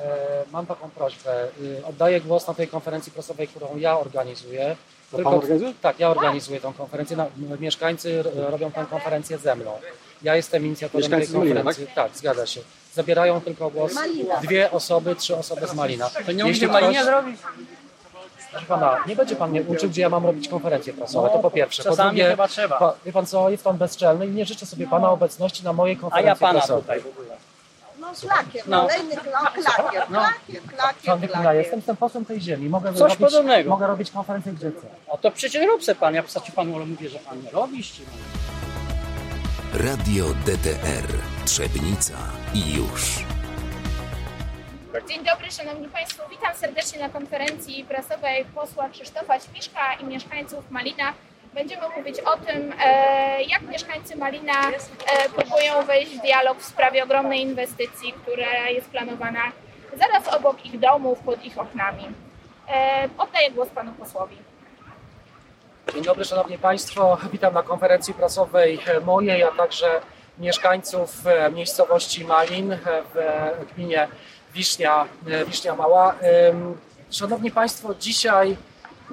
E, mam taką prośbę. Oddaję głos na tej konferencji prasowej, którą ja organizuję. To pan organizuje? Tak, ja organizuję tą konferencję. Mieszkańcy robią tę konferencję ze mną. Ja jestem inicjatorem Mieszkańcy tej z Malina, konferencji. Tak? zgadza się. Zabierają tylko głos dwie osoby, trzy osoby z Malina. To nie umie Malinie zrobić? Proszę pana, nie będzie pan mnie uczył, gdzie ja mam robić konferencje prasowe, to po pierwsze. Po czasami drugie, chyba trzeba. pa- wie pan co, jest pan bezczelny i nie życzę sobie pana obecności na mojej A konferencji ja pana prasowej. tutaj w ogóle. No szlakiem, No. kolejny kla- klakier, No. klakier, klakier, kim ja klakier. jestem, jestem posłem tej ziemi. Mogę Coś robić, podobnego. Mogę robić konferencję gdzie chcę. A to przecież rób se pan, ja w panu ale mówię, że pan nie robisz. Czy... Radio DTR Trzebnica i już. Dzień dobry, Szanowni Państwo. Witam serdecznie na konferencji prasowej posła Krzysztofa Śpiszka i mieszkańców Malina. Będziemy mówić o tym, e, jak mieszkańcy Malina e, próbują wejść w dialog w sprawie ogromnej inwestycji, która jest planowana zaraz obok ich domów, pod ich oknami. E, Oddaję głos panu posłowi. Dzień dobry, Szanowni Państwo. Witam na konferencji prasowej mojej, a także mieszkańców miejscowości Malin w gminie Wisznia, Wisznia Mała. Szanowni Państwo, dzisiaj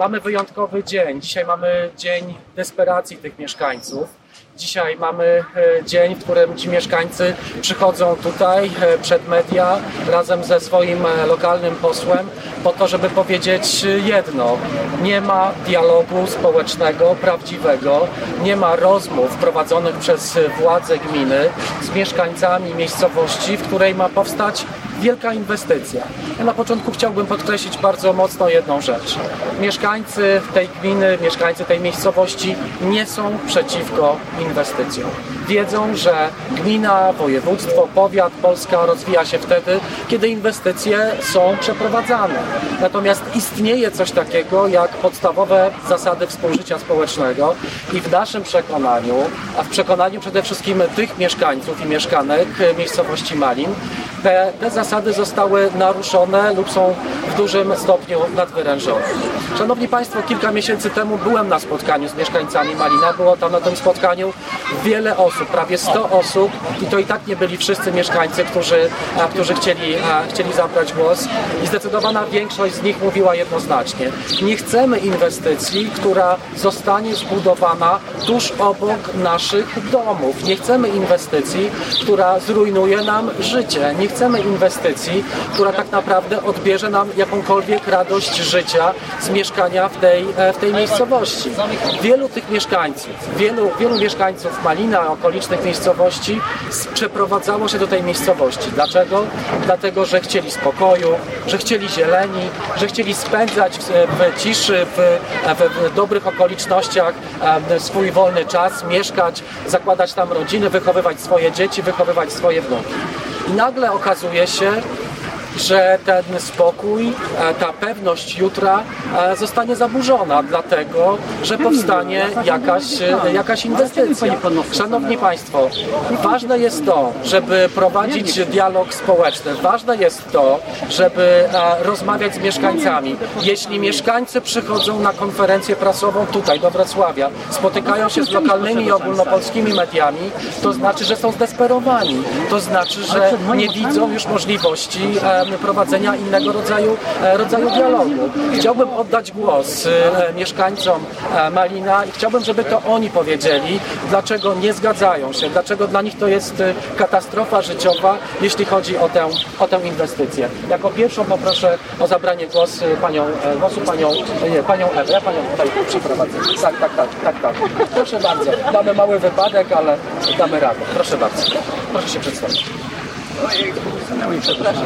mamy wyjątkowy dzień. Dzisiaj mamy dzień desperacji tych mieszkańców. Dzisiaj mamy e, dzień, w którym ci mieszkańcy przychodzą tutaj e, przed media razem ze swoim e, lokalnym posłem po to, żeby powiedzieć jedno. Nie ma dialogu społecznego, prawdziwego, nie ma rozmów prowadzonych przez władze gminy z mieszkańcami miejscowości, w której ma powstać wielka inwestycja. Ja na początku chciałbym podkreślić bardzo mocno jedną rzecz. Mieszkańcy tej gminy, mieszkańcy tej miejscowości nie są przeciwko inwestycjom. Wiedzą, że gmina, województwo, powiat, Polska rozwija się wtedy, kiedy inwestycje są przeprowadzane. Natomiast istnieje coś takiego jak podstawowe zasady współżycia społecznego i w naszym przekonaniu, a w przekonaniu przede wszystkim tych mieszkańców i mieszkanek miejscowości Malin, te, te zasady zostały naruszone lub są w dużym stopniu nadwyrężone. Szanowni Państwo, kilka miesięcy temu byłem na spotkaniu z mieszkańcami Malina. Było tam na tym spotkaniu wiele osób, prawie 100 osób i to i tak nie byli wszyscy mieszkańcy, którzy, a, którzy chcieli, a, chcieli zabrać głos i zdecydowana większość z nich mówiła jednoznacznie. Nie chcemy inwestycji, która zostanie zbudowana tuż obok naszych domów. Nie chcemy inwestycji, która zrujnuje nam życie. Nie chcemy inwestycji, która tak naprawdę odbierze nam jakąkolwiek radość życia z mieszkania w tej, e, w tej miejscowości. Wielu tych mieszkańców, wielu, wielu mieszkańców Malina, okolicznych miejscowości przeprowadzało się do tej miejscowości. Dlaczego? Dlatego, że chcieli spokoju, że chcieli zieleni, że chcieli spędzać w, w ciszy, w, w, w dobrych okolicznościach swój wolny czas, mieszkać, zakładać tam rodziny, wychowywać swoje dzieci, wychowywać swoje wnuki. I nagle okazuje się, że ten spokój, e, ta pewność jutra e, zostanie zaburzona, dlatego że powstanie jakaś, e, jakaś inwestycja. Szanowni Państwo, ważne jest to, żeby prowadzić dialog społeczny, ważne jest to, żeby e, rozmawiać z mieszkańcami. Jeśli mieszkańcy przychodzą na konferencję prasową tutaj do Wrocławia, spotykają się z lokalnymi i ogólnopolskimi mediami, to znaczy, że są zdesperowani. To znaczy, że nie widzą już możliwości prowadzenia innego rodzaju, e, rodzaju dialogu. Chciałbym oddać głos e, mieszkańcom e, Malina i chciałbym, żeby to oni powiedzieli, dlaczego nie zgadzają się, dlaczego dla nich to jest katastrofa życiowa, jeśli chodzi o tę, o tę inwestycję. Jako pierwszą poproszę o zabranie głosu panią, głosu panią, nie, panią Ewę. Ja panią tutaj przeprowadzę. Tak, tak, tak, tak, tak. Proszę bardzo. Mamy mały wypadek, ale damy radę. Proszę bardzo. Proszę się przedstawić.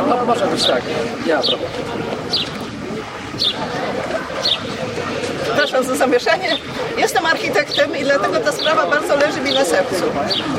No może być tak. Ja prawda. Przepraszam za zamieszanie. Jestem architektem i dlatego ta sprawa bardzo leży mi na sercu.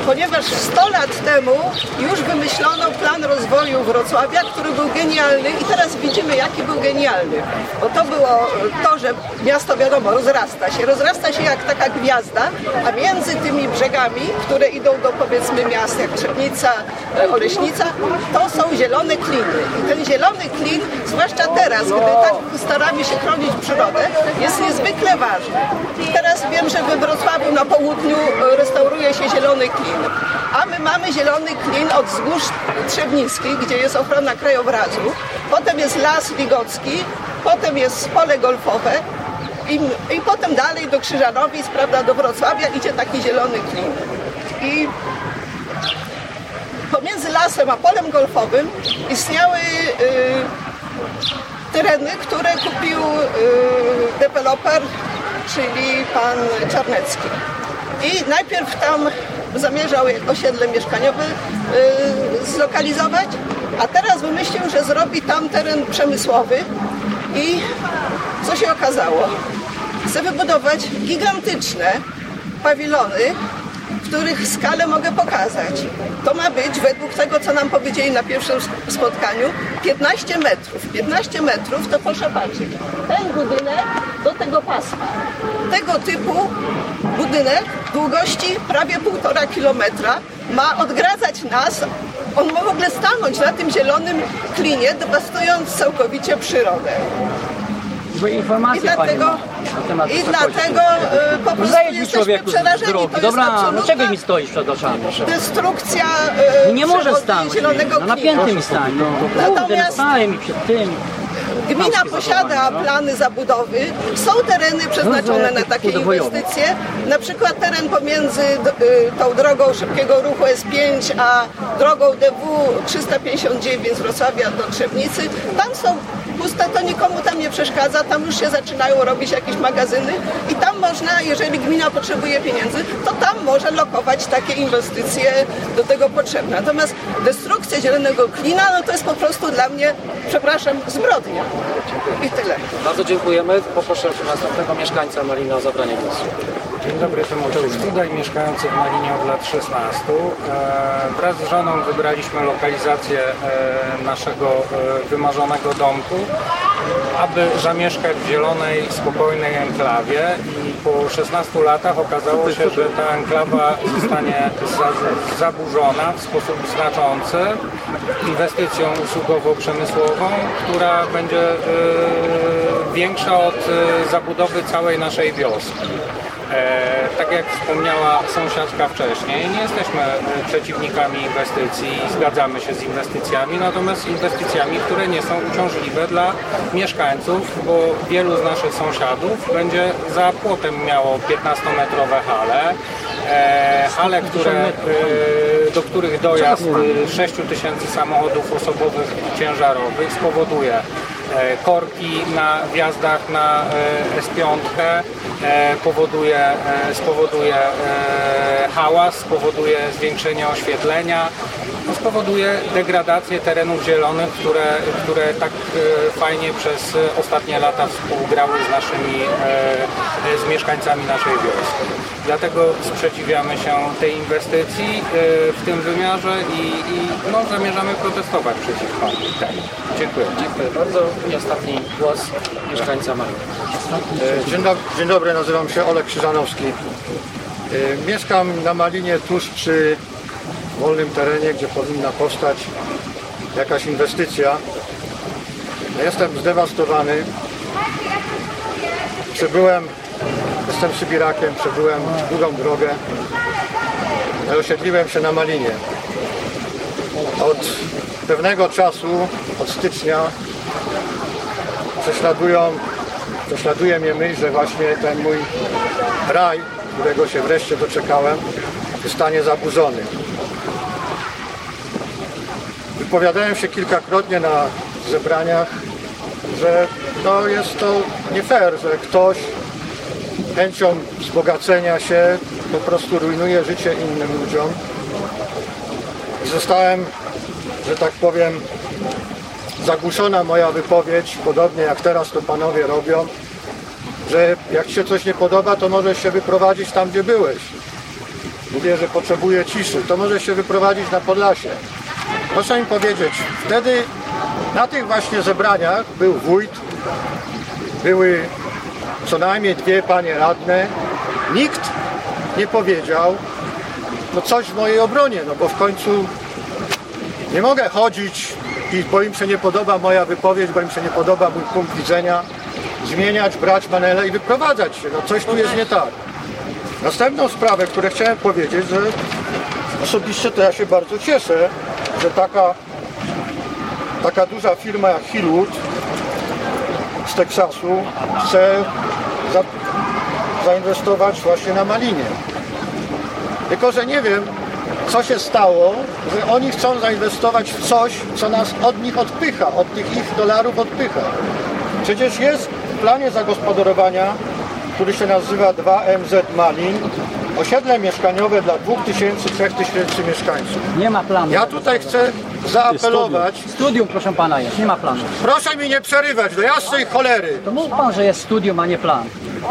Ponieważ 100 lat temu już wymyślono plan rozwoju Wrocławia, który był genialny i teraz widzimy jaki był genialny. Bo to było to, że miasto wiadomo rozrasta się. Rozrasta się jak taka gwiazda, a między tymi brzegami, które idą do powiedzmy miast jak Trzebnica, e, Oleśnica, to są zielone kliny. I ten zielony klin, zwłaszcza teraz, gdy tak staramy się chronić przyrodę, jest niezwykle niezwykle ważny. Teraz wiem, że we Wrocławiu na południu e, restauruje się zielony klin, a my mamy zielony klin od wzgórz Trzebnickich, gdzie jest ochrona krajobrazu, potem jest las Wigocki, potem jest pole golfowe i, i potem dalej do Krzyżanowic, prawda, do Wrocławia idzie taki zielony klin. I pomiędzy lasem a polem golfowym istniały y, tereny, które kupił y, deweloper, czyli pan Czarnecki. I najpierw tam zamierzał osiedle mieszkaniowe y, zlokalizować, a teraz wymyślił, że zrobi tam teren przemysłowy i co się okazało? Chce wybudować gigantyczne pawilony, których skalę mogę pokazać. To ma być, według tego, co nam powiedzieli na pierwszym spotkaniu, 15 metrów. 15 metrów to proszę patrzeć, ten budynek do tego pasma. Tego typu budynek długości prawie półtora kilometra ma odgradzać nas. On ma w ogóle stanąć na tym zielonym klinie, dewastując całkowicie przyrodę. Złe I informacje pani dlatego, na temat i dlatego e, po prostu Zdajesz mi jesteśmy człowieku przerażeni. drogi. Dobra, absolutna dlaczego mi stoisz przed oczami? destrukcja e, Nie może stanąć. zielonego Na klina. napiętym stanie. No, kurde, no stałem mi przed tym. Gmina posiada no. plany zabudowy, są tereny przeznaczone No, na jak takie inwestycje. Na przykład teren pomiędzy y, tą drogą szybkiego ruchu S5 a drogą DW 359 z Wrocławia do Trzebnicy. Tam są puste, to nikomu tam nie przeszkadza, tam już się zaczynają robić jakieś magazyny i tam można, jeżeli gmina potrzebuje pieniędzy, to tam może lokować takie inwestycje do tego potrzebne. Natomiast destrukcja zielonego klina, no to jest po prostu dla mnie, przepraszam, zbrodnia. I tyle. Bardzo dziękujemy. Poproszę następnego mieszkańca Malina o zabranie głosu. Dzień dobry, Tymoteusz Studaj, mieszkający w Malinie od lat 16. E, wraz z żoną wybraliśmy lokalizację e, naszego e, wymarzonego domku, aby zamieszkać w zielonej, spokojnej enklawie i po 16 latach okazało się, że ta enklawa zostanie za, zaburzona w sposób znaczący inwestycją usługowo-przemysłową, która będzie większa od e, zabudowy całej naszej wioski. E, tak jak wspomniała sąsiadka wcześniej, nie jesteśmy e, przeciwnikami inwestycji, zgadzamy się z inwestycjami, natomiast z inwestycjami, które nie są uciążliwe dla mieszkańców, bo wielu z naszych sąsiadów będzie za płotem miało 15-metrowe hale, e, hale, które, e, do których dojazd e, 6 tysięcy samochodów osobowych i ciężarowych spowoduje korki na wjazdach na e, S5 e, powoduje, e, spowoduje e, hałas, spowoduje zwiększenie oświetlenia, spowoduje degradację terenów zielonych, które, które tak e, fajnie przez ostatnie lata współgrały z naszymi, e, z mieszkańcami naszej wioski. Dlatego sprzeciwiamy się tej inwestycji e, w tym wymiarze i, i no, zamierzamy protestować przeciwko temu. Dziękuję. Dziękuję bardzo. I ostatni głos mieszkańca Malina. E, Dzień dobry, dzień dobry, nazywam się Olek Krzyżanowski. Mieszkam na Malinie tuż przy wolnym terenie, gdzie powinna powstać jakaś inwestycja. Jestem zdewastowany. Przebyłem, jestem Sybirakiem, przebyłem długą drogę. Osiedliłem się na Malinie. Od pewnego czasu, od stycznia, prześladują prześladuje mnie myśl, że właśnie ten mój raj, którego się wreszcie doczekałem, zostanie zaburzony. Wypowiadałem się kilkakrotnie na zebraniach, że to jest to nie fair, że ktoś chęcią wzbogacenia się po prostu rujnuje życie innym ludziom. I zostałem, że tak powiem, zagłuszona moja wypowiedź, podobnie jak teraz to panowie robią, że jak się coś nie podoba, to możesz się wyprowadzić tam, gdzie byłeś. Mówię, że potrzebuję ciszy, to możesz się wyprowadzić na Podlasie. Proszę mi powiedzieć, wtedy na tych właśnie zebraniach był wójt, były co najmniej dwie panie radne, nikt nie powiedział no coś w mojej obronie, no bo w końcu nie mogę chodzić i bo im się nie podoba moja wypowiedź, bo im się nie podoba mój punkt widzenia, zmieniać, brać manele i wyprowadzać się. No coś tu jest nie tak. Następną sprawę, którą chciałem powiedzieć, że osobiście to ja się bardzo cieszę, że taka, taka duża firma jak Hillwood z Teksasu chce za, zainwestować właśnie na Malinie. Tylko, że nie wiem, co się stało, że oni chcą zainwestować w coś, co nas od nich odpycha, od tych ich dolarów odpycha. Przecież jest w planie zagospodarowania, który się nazywa 2MZ Malin, osiedle mieszkaniowe dla 2000-3000 mieszkańców. Nie ma planu. Ja tutaj chcę zaapelować, Studium, proszę pana, jest, nie ma planu. proszę mi nie przerywać, do jasnej cholery. To mów pan, że jest studium, a nie plan.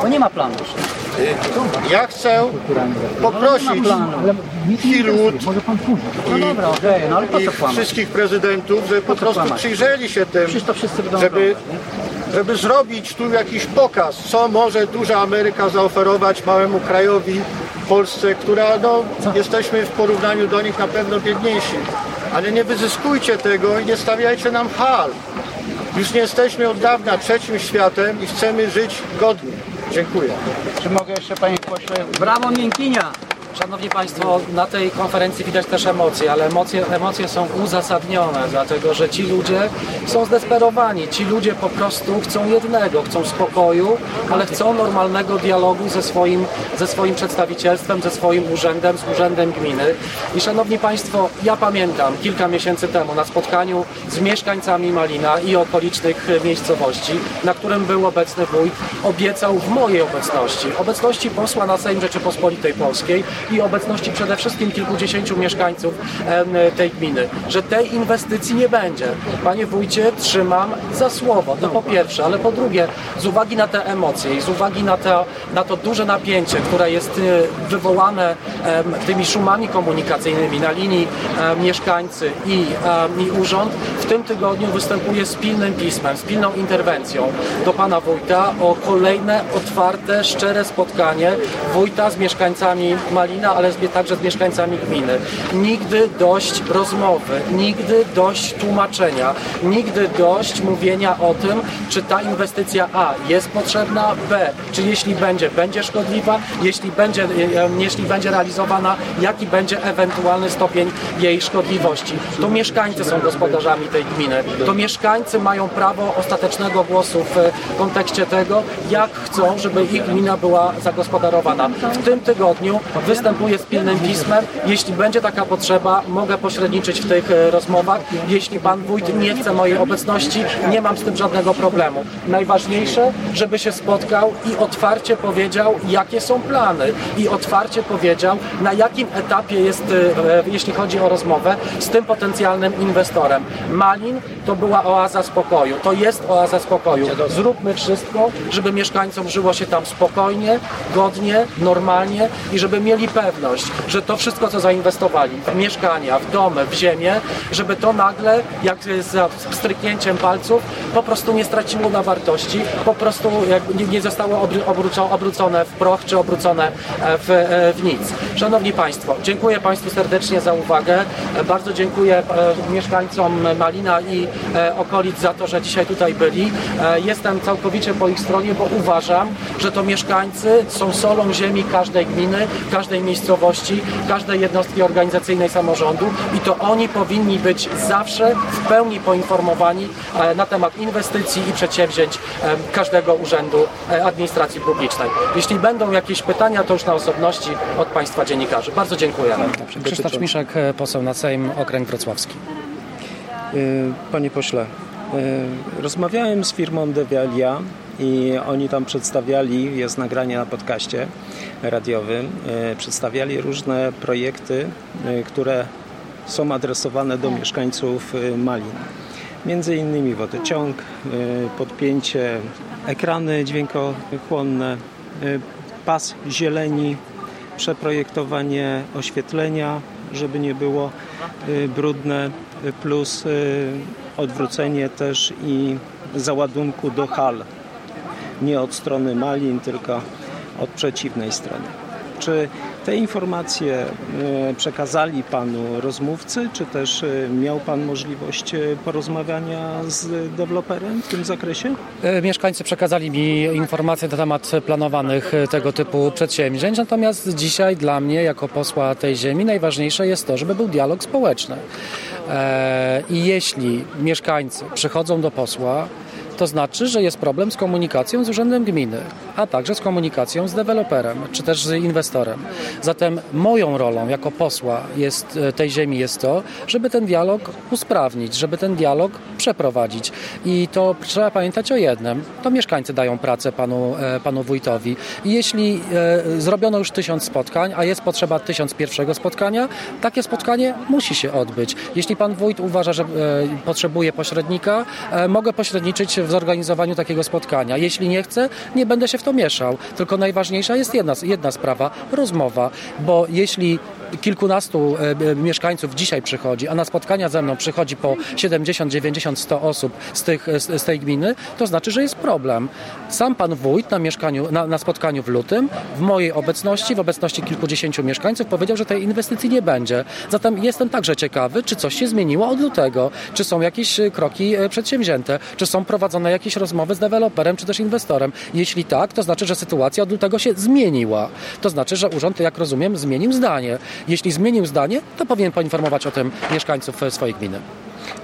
Bo nie ma planu. Ja chcę poprosić Hillwood No okej, no po i wszystkich prezydentów, żeby po prostu przyjrzeli się tym, żeby, żeby zrobić tu jakiś pokaz, co może duża Ameryka zaoferować małemu krajowi, Polsce, która no, jesteśmy w porównaniu do nich na pewno biedniejsi. Ale nie wyzyskujcie tego i nie stawiajcie nam hal. Już nie jesteśmy od dawna trzecim światem i chcemy żyć godnie. Dziękuję. Czy mogę jeszcze panie pośle Brawo miękinia! Szanowni Państwo, na tej konferencji widać też emocje, ale emocje, emocje są uzasadnione, dlatego że ci ludzie są zdesperowani. Ci ludzie po prostu chcą jednego, chcą spokoju, ale chcą normalnego dialogu ze swoim, ze swoim przedstawicielstwem, ze swoim urzędem, z urzędem gminy. I Szanowni Państwo, ja pamiętam kilka miesięcy temu na spotkaniu z mieszkańcami Malina i okolicznych miejscowości, na którym był obecny wójt, obiecał w mojej obecności, obecności posła na Sejm Rzeczypospolitej Polskiej i obecności przede wszystkim kilkudziesięciu mieszkańców tej gminy, że tej inwestycji nie będzie. Panie wójcie, trzymam za słowo, to po pierwsze, ale po drugie, z uwagi na te emocje i z uwagi na to, na to duże napięcie, które jest e, wywołane tymi szumami komunikacyjnymi na linii em, mieszkańcy i, i urząd, w tym tygodniu występuję z pilnym pismem, z pilną interwencją do pana wójta o kolejne otwarte, szczere spotkanie wójta z mieszkańcami Malina, ale z, także z mieszkańcami gminy. Nigdy dość rozmowy, nigdy dość tłumaczenia, nigdy dość mówienia o tym, czy ta inwestycja A jest potrzebna, B, czy jeśli będzie, będzie szkodliwa, jeśli będzie, e, e, jeśli będzie realizowana, jaki będzie ewentualny stopień jej szkodliwości. To mieszkańcy są gospodarzami tej gminy. To mieszkańcy mają prawo ostatecznego głosu w kontekście tego, jak chcą, żeby ich gmina była zagospodarowana. W tym tygodniu występuję z pilnym pismem. Jeśli będzie taka potrzeba, mogę pośredniczyć w tych e, rozmowach. Jeśli pan wójt nie chce mojej obecności, nie mam z tym żadnego problemu. Najważniejsze, żeby się spotkał i otwarcie powiedział, jakie są plany i otwarcie powiedział, na jakim etapie jest, e, jeśli chodzi o rozmowę z tym potencjalnym inwestorem. Malin to była oaza spokoju, to jest oaza spokoju. Zróbmy wszystko, żeby mieszkańcom żyło się tam spokojnie, godnie, normalnie i żeby mieli pewność, że to wszystko, co zainwestowali w mieszkania, w domy, w ziemię, żeby to nagle, jak za stryknięciem palców, po prostu nie straciło na wartości, po prostu nie- zostało obr- obróco- obrócone w proch czy obrócone e, w, e, w nic. Szanowni Państwo, dziękuję Państwu serdecznie za uwagę. E, Bardzo dziękuję mieszkańcom Malina i okolic za to, że dzisiaj tutaj byli. E, Jestem całkowicie po ich stronie, bo uważam, że to mieszkańcy są solą ziemi każdej gminy, każdej miejscowości, każdej jednostki organizacyjnej samorządu i to oni powinni być zawsze w pełni poinformowani e, na temat inwestycji i przedsięwzięć e, każdego urzędu e, administracji publicznej. Jeśli będą jakieś pytania, to już na osobności od Państwa dziennikarzy. Bardzo dziękuję. Krzysztof Śmiszek, poseł na Sejm, okręg wrocławski. Y, Panie pośle, y, rozmawiałem z firmą Devialia i oni tam przedstawiali, jest nagranie na podcaście radiowym, y, przedstawiali różne projekty, które są adresowane do mieszkańców Malin. Między innymi wodociąg, podpięcie, ekrany dźwiękochłonne, pas zieleni, przeprojektowanie oświetlenia, żeby nie było brudne, plus y, odwrócenie też i załadunku do hal. Nie od strony Malin, tylko od przeciwnej strony. Czy te informacje e, przekazali Panu rozmówcy, czy też e, miał Pan możliwość porozmawiania z deweloperem w tym zakresie? Mieszkańcy przekazali mi informacje na temat planowanych tego typu przedsięwzięć, natomiast dzisiaj dla mnie, jako posła tej ziemi, najważniejsze jest to, żeby był dialog społeczny. E, I jeśli mieszkańcy przychodzą do posła, to znaczy, że jest problem z komunikacją z Urzędem Gminy, a także z komunikacją z deweloperem, czy też z inwestorem. Zatem moją rolą jako posła jest, e, tej ziemi jest to, żeby ten dialog usprawnić, żeby ten dialog przeprowadzić. I to trzeba pamiętać o jednym. To mieszkańcy dają pracę panu, e, panu wójtowi. I jeśli e, zrobiono już tysiąc spotkań, a jest potrzeba tysiąc pierwszego spotkania, takie spotkanie musi się odbyć. Jeśli pan wójt uważa, że e, potrzebuje pośrednika, e, mogę pośredniczyć w zorganizowaniu takiego spotkania. Jeśli nie chcę, nie będę się w to mieszał. Tylko najważniejsza jest jedna, jedna sprawa, rozmowa, bo jeśli kilkunastu e, e, mieszkańców dzisiaj przychodzi, a na spotkania ze mną przychodzi po 70, 90, 100 osób z, tych, z, z tej gminy, to znaczy, że jest problem. Sam pan wójt na, mieszkaniu, na, na spotkaniu w lutym, w mojej obecności, w obecności kilkudziesięciu mieszkańców, powiedział, że tej inwestycji nie będzie. Zatem jestem także ciekawy, czy coś się zmieniło od lutego, czy są jakieś e, kroki e, przedsięwzięte, czy są prowadzone jakieś rozmowy z deweloperem, czy też inwestorem. Jeśli tak, to znaczy, że sytuacja od lutego się zmieniła. To znaczy, że urząd, jak rozumiem, zmienił zdanie. Jeśli zmienił zdanie, to powinien poinformować o tym mieszkańców e, swojej gminy.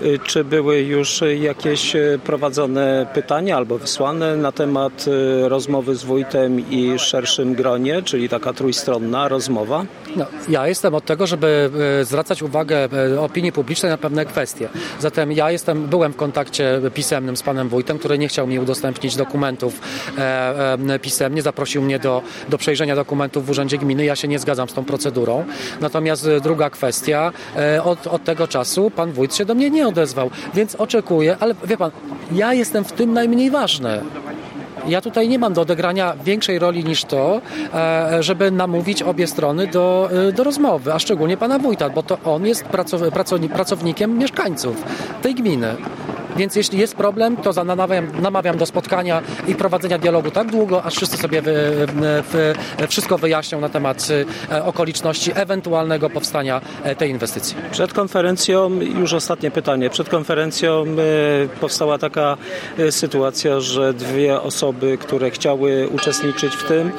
Y, Czy były już jakieś y, prowadzone pytania albo wysłane na temat y, rozmowy z wójtem i szerszym gronie, czyli taka trójstronna rozmowa? No, ja jestem od tego, żeby zwracać uwagę opinii publicznej na pewne kwestie. Zatem ja jestem, byłem w kontakcie pisemnym z panem wójtem, który nie chciał mi udostępnić dokumentów e, e, pisemnie. Zaprosił mnie do, do przejrzenia dokumentów w Urzędzie Gminy. Ja się nie zgadzam z tą procedurą. Natomiast druga kwestia, e, od, od tego czasu pan wójt się do mnie nie odezwał, więc oczekuję, ale wie pan, ja jestem w tym najmniej ważny. Ja tutaj nie mam do odegrania większej roli niż to, e, żeby namówić obie strony do, e, do rozmowy, a szczególnie pana wójta, bo to on jest pracow, pracowni- pracownikiem mieszkańców tej gminy. Więc jeśli jest problem, to za- namawiam, namawiam do spotkania i prowadzenia dialogu tak długo, aż wszyscy sobie wy, wy, wszystko wyjaśnią na temat e, okoliczności ewentualnego powstania e, tej inwestycji. Przed konferencją, już ostatnie pytanie, przed konferencją e, powstała taka sytuacja, że dwie osoby, które chciały uczestniczyć w tym,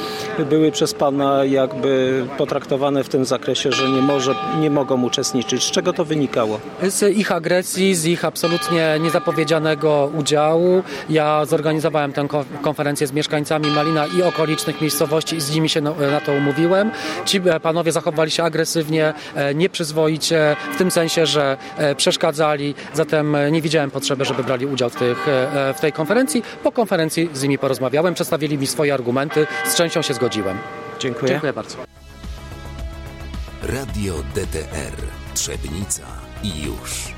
były przez Pana jakby potraktowane w tym zakresie, że nie, może, nie mogą uczestniczyć. Z czego to wynikało? Z ich agresji, z ich absolutnie niezapowiedzianego udziału. Ja zorganizowałem tę ko- konferencję z mieszkańcami Malina i okolicznych miejscowości i z nimi się na, to umówiłem. Ci e, panowie zachowali się agresywnie, e, nieprzyzwoicie, w tym sensie, że e, przeszkadzali, zatem nie widziałem potrzeby, żeby brali udział w, tych, w tej konferencji. Po konferencji z nimi porozmawiałem, przedstawili mi swoje argumenty, z częścią się zgodziłem. Dziękuję. Dziękuję bardzo. Radio DTR Trzebnica i już.